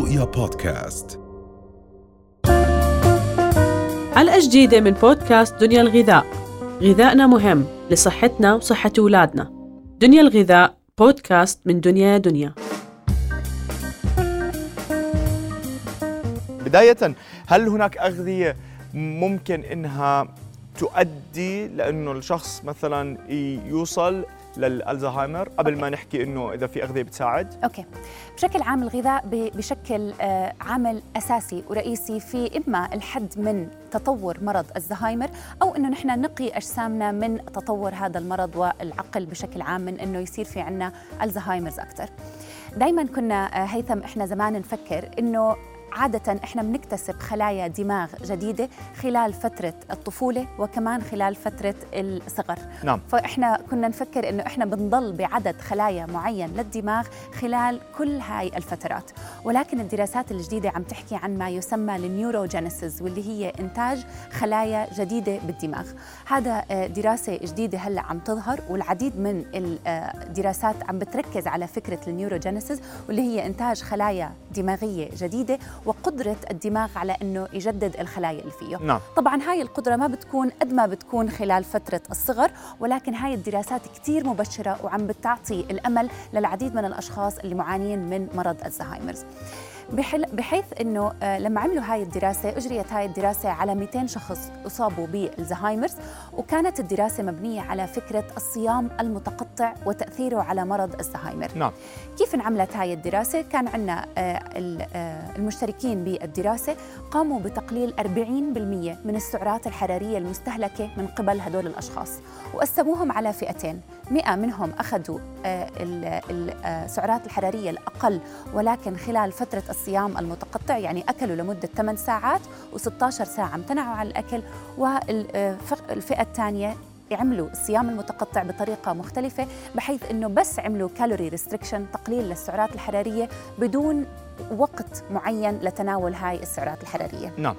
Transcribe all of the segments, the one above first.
رؤيا بودكاست. حلقة جديدة من بودكاست دنيا الغذاء. غذائنا مهم لصحتنا وصحة أولادنا. دنيا الغذاء بودكاست من دنيا دنيا. بداية هل هناك أغذية ممكن إنها تؤدي لأنه الشخص مثلا يوصل للألزهايمر قبل ما نحكي إنه إذا في أغذية بتساعد. أوكي. بشكل عام الغذاء بشكل آه، عامل أساسي ورئيسي في إما الحد من تطور مرض الزهايمر أو إنه نحن نقي أجسامنا من تطور هذا المرض والعقل بشكل عام من إنه يصير في عندنا الزهايمرز أكثر دائما كنا آه، هيثم إحنا زمان نفكر إنه عادة إحنا بنكتسب خلايا دماغ جديدة خلال فترة الطفولة وكمان خلال فترة الصغر. نعم. فإحنا كنا نفكر إنه إحنا بنضل بعدد خلايا معين للدماغ خلال كل هاي الفترات. ولكن الدراسات الجديدة عم تحكي عن ما يسمى ال neurogenesis واللي هي إنتاج خلايا جديدة بالدماغ. هذا آه، دراسة جديدة هلأ عم تظهر والعديد من الدراسات عم بتركز على فكرة ال neurogenesis واللي هي إنتاج خلايا دماغية جديدة وقدرة الدماغ على أنه يجدد الخلايا اللي فيه نعم. طبعا هاي القدرة ما بتكون قد ما بتكون خلال فترة الصغر ولكن هاي الدراسات كتير مبشرة وعم بتعطي الأمل للعديد من الأشخاص اللي معانين من مرض الزهايمرز بحيث إنه آه، لما عملوا هاي الدراسة أجريت هاي الدراسة على 200 شخص أصابوا بالزهايمرز وكانت الدراسة مبنية على فكرة الصيام المتقطع وتأثيره على مرض الزهايمر نعم. كيف انعملت هاي الدراسة؟ كان عندنا آه، آه، المشتركين بالدراسة قاموا بتقليل 40% من السعرات الحرارية المستهلكة من قبل هدول الأشخاص وقسموهم على فئتين. 100 منهم أخذوا السعرات الحرارية الأقل ولكن خلال فترة الصيام المتقطع يعني أكلوا لمدة 8 ساعات و16 ساعة امتنعوا عن الأكل. والفئة الثانية يعملوا الصيام المتقطع بطريقة مختلفة بحيث أنه بس عملوا كالوري ريستريكشن تقليل للسعرات الحرارية بدون وقت معين لتناول هاي السعرات الحرارية. نعم.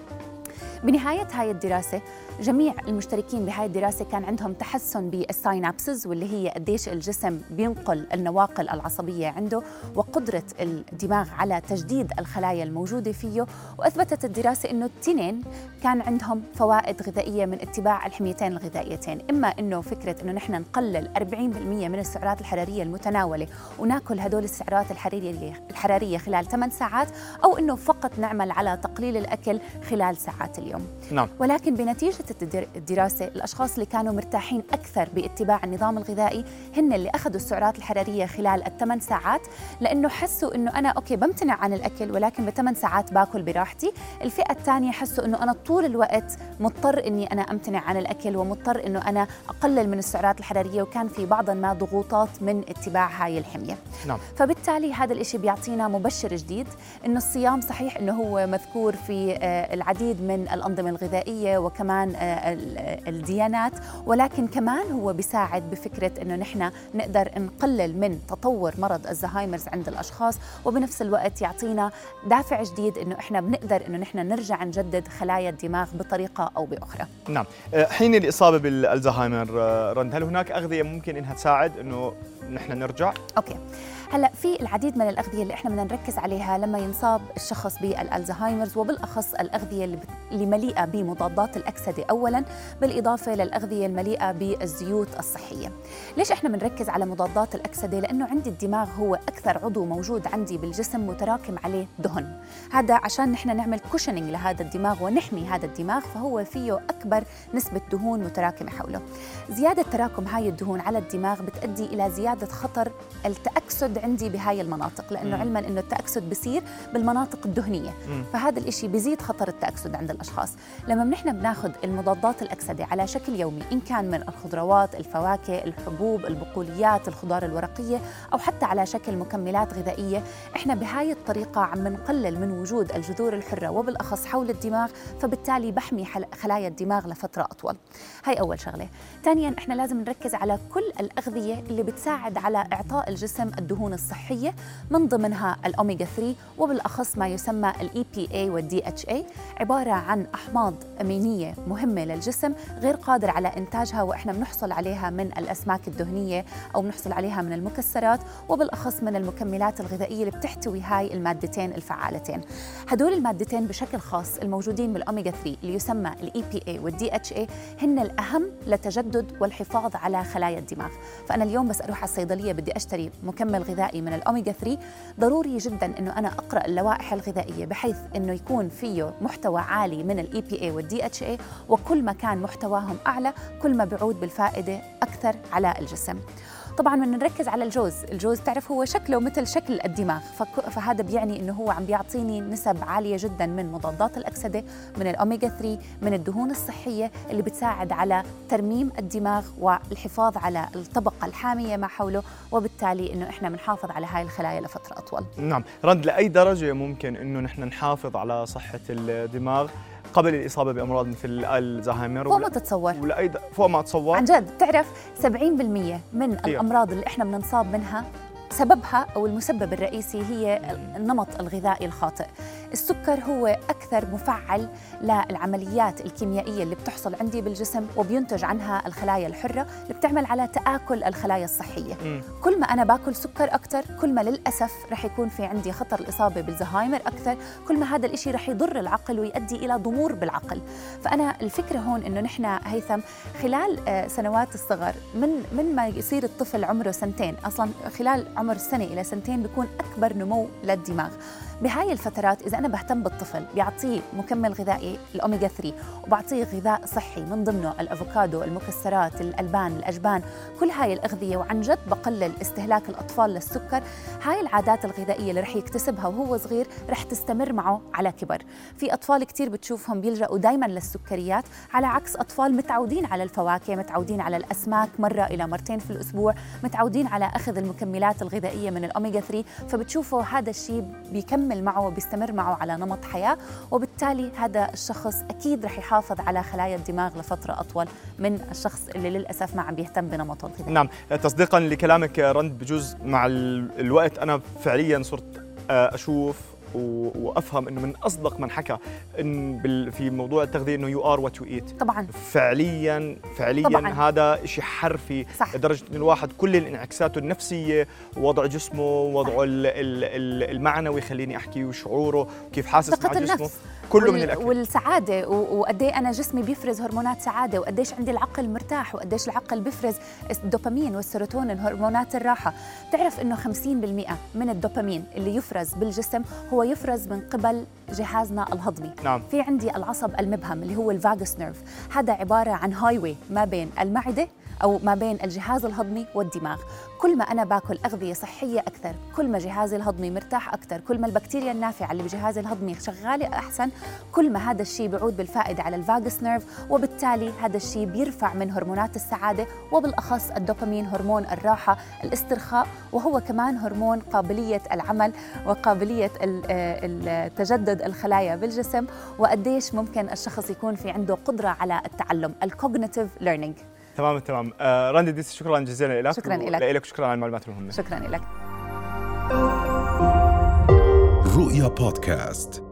بنهاية هاي الدراسة جميع المشتركين بهاي الدراسة كان عندهم تحسن بالساينابسز واللي هي قديش الجسم بينقل النواقل العصبية عنده وقدرة الدماغ على تجديد الخلايا الموجودة فيه. وأثبتت الدراسة أنه التنين كان عندهم فوائد غذائية من اتباع الحميتين الغذائيتين. إما أنه فكرة أنه نحن نقلل 40% من السعرات الحرارية المتناولة وناكل هدول السعرات الحرارية الحرارية خلال 8 ساعات أو أنه فقط نعمل على تقليل الأكل خلال ساعات اليوم. نعم. ولكن بنتيجة الدراسة الأشخاص اللي كانوا مرتاحين أكثر باتباع النظام الغذائي هن اللي أخذوا السعرات الحرارية خلال الثمان ساعات لأنه حسوا أنه أنا أوكي بمتنع عن الأكل ولكن بثمان ساعات باكل براحتي الفئة الثانية حسوا أنه أنا طول الوقت مضطر أني أنا أمتنع عن الأكل ومضطر أنه أنا أقلل من السعرات الحرارية وكان في بعضا ما ضغوطات من اتباع هاي الحمية نعم. فبالتالي هذا الإشي بيعطينا مبشر جديد أنه الصيام صحيح أنه هو مذكور في آه، العديد من الأنظمة الغذائية وكمان آه، الديانات. ولكن كمان هو بيساعد بفكرة أنه نحن نقدر نقلل من تطور مرض الزهايمرز عند الأشخاص وبنفس الوقت يعطينا دافع جديد أنه إحنا بنقدر أنه نحن نرجع نجدد خلايا الدماغ بطريقة أو بأخرى. نعم. آه، حين الإصابة بالزهايمر آه، رند هل هناك أغذية ممكن أنها تساعد أنه نحن نرجع؟ Okay. هلا في العديد من الأغذية اللي إحنا بدنا نركز عليها لما ينصاب الشخص بال Alzheimer's وبالأخص الأغذية اللي مليئة بمضادات الأكسدة. اولا بالإضافة للأغذية المليئة بالزيوت الصحية. ليش إحنا بنركز على مضادات الأكسدة؟ لأنه عندي الدماغ هو أكثر عضو موجود عندي بالجسم متراكم عليه دهن. هذا عشان نحن نعمل cushioning لهذا الدماغ ونحمي هذا الدماغ فهو فيه أكبر نسبة دهون متراكمة حوله. زيادة تراكم هاي الدهون على الدماغ بتؤدي إلى زيادة خطر التأكسد عندي بهاي المناطق لأنه مم. علما إنه التأكسد بصير بالمناطق الدهنية مم. فهذا الإشي بيزيد خطر التأكسد عند الأشخاص لما نحن بناخذ المضادات الأكسدة على شكل يومي إن كان من الخضروات الفواكه الحبوب البقوليات الخضار الورقية أو حتى على شكل مكملات غذائية إحنا بهاي الطريقة عم نقلل من وجود الجذور الحرة وبالأخص حول الدماغ فبالتالي بحمي خلايا الدماغ لفترة أطول هاي أول شغلة ثانيا إحنا لازم نركز على كل الأغذية اللي بتساعد على إعطاء الجسم الدهون الصحية من ضمنها الأوميجا 3 وبالأخص ما يسمى اي والدي اتش اي عبارة عن أحماض أمينية مهمة للجسم غير قادر على إنتاجها وإحنا بنحصل عليها من الأسماك الدهنية أو بنحصل عليها من المكسرات وبالأخص من المكملات الغذائية اللي بتحتوي هاي المادتين الفعالتين. هدول المادتين بشكل خاص الموجودين بالأوميجا 3 اللي يسمى اي والدي اتش اي هن الأهم لتجدد والحفاظ على خلايا الدماغ. فأنا اليوم بس أروح على الصيدلية بدي أشتري مكمل غذائي من الأوميجا 3 ضروري جدا أنه أنا أقرأ اللوائح الغذائية بحيث أنه يكون فيه محتوى عالي من اي والدي اتش اي وكل ما كان محتواهم أعلى كل ما بيعود بالفائدة أكثر على الجسم. طبعا بدنا نركز على الجوز. الجوز تعرف هو شكله مثل شكل الدماغ. فهذا بيعني إنه هو عم بيعطيني نسب عالية جدا من مضادات الأكسدة من الاوميجا 3 من الدهون الصحية اللي بتساعد على ترميم الدماغ والحفاظ على الطبقة الحامية ما حوله. وبالتالي إنه إحنا بنحافظ على هاي الخلايا لفترة أطول. نعم. رند لأي درجة ممكن إنه نحن نحافظ على صحة الدماغ؟ قبل الإصابة بأمراض مثل الزهايمر فوق ما تتصور. ولا أي فوق ما تتصور عن جد بتعرف 70% من الأمراض اللي إحنا بننصاب منها سببها أو المسبب الرئيسي هي النمط الغذائي الخاطئ. السكر هو أكثر مفعل للعمليات الكيميائية اللي بتحصل عندي بالجسم وبينتج عنها الخلايا الحرة اللي بتعمل على تآكل الخلايا الصحية. م. كل ما أنا باكل سكر أكثر كل ما للأسف رح يكون في عندي خطر الإصابة بالزهايمر أكثر كل ما هذا الإشي رح يضر العقل ويؤدي إلى ضمور بالعقل. فأنا الفكرة هون إنه نحن هيثم خلال آه، سنوات الصغر من من ما يصير الطفل عمره سنتين أصلا خلال عمر سنة إلى سنتين بيكون أكبر نمو للدماغ. بهاي الفترات إذا أنا بهتم بالطفل بيعطيه مكمل غذائي الاوميجا 3 وبعطيه غذاء صحي من ضمنه الأفوكادو المكسرات الألبان الأجبان كل هاي الأغذية وعن جد بقلل استهلاك الأطفال للسكر هاي العادات الغذائية اللي رح يكتسبها وهو صغير رح تستمر معه على كبر. في أطفال كثير بتشوفهم بيلجأوا دائما للسكريات على عكس أطفال متعودين على الفواكه متعودين على الأسماك مرة إلى مرتين في الأسبوع متعودين على أخذ المكملات الغذائية من الاوميجا 3 فبتشوفوا هذا الشيء بيكمل بيكمل معه وبيستمر معه على نمط حياة وبالتالي هذا الشخص أكيد رح يحافظ على خلايا الدماغ لفترة أطول من الشخص اللي للأسف ما عم بيهتم بنمطه الغذائي نعم تصديقا لكلامك رند بجوز مع الوقت أنا فعليا صرت آه، أشوف وأفهم إنه من أصدق من حكى إن في موضوع التغذية إنه you are what you eat طبعا. فعليا فعليا طبعاً. هذا شيء حرفي. صح. لدرجة انه الواحد كل الانعكاسات النفسية وضع جسمه وضعه المعنوي خليني أحكي وشعوره كيف حاسس مع جسمه. النفس. كله وال... من الأكل. والسعادة وقد إيه أنا جسمي بيفرز هرمونات سعادة وقديش عندي العقل مرتاح وقديش العقل بيفرز الدوبامين والسيروتونين هرمونات الراحة. بتعرف إنه 50% من الدوبامين اللي يفرز بالجسم هو يفرز من قبل جهازنا الهضمي نعم. في عندي العصب المبهم اللي هو ال vagus nerve هذا عبارة عن هاي ما بين المعدة أو ما بين الجهاز الهضمي والدماغ. كل ما أنا باكل أغذية صحية أكثر كل ما جهازي الهضمي مرتاح أكثر كل ما البكتيريا النافعة اللي بجهازي الهضمي شغالة أحسن كل ما هذا الشيء بيعود بالفائدة على ال vagus nerve وبالتالي هذا الشيء بيرفع من هرمونات السعادة وبالأخص الدوبامين هرمون الراحة الاسترخاء وهو كمان هرمون قابلية العمل وقابلية تجدد الخلايا بالجسم وقديش ممكن الشخص يكون في عنده قدرة على التعلم ال cognitive learning تمام تمام. آه راندي ديس شكرا جزيلا لك. شكرا لك. لك شكرا على المعلومات المهمة. شكرا لك. رؤيا بودكاست.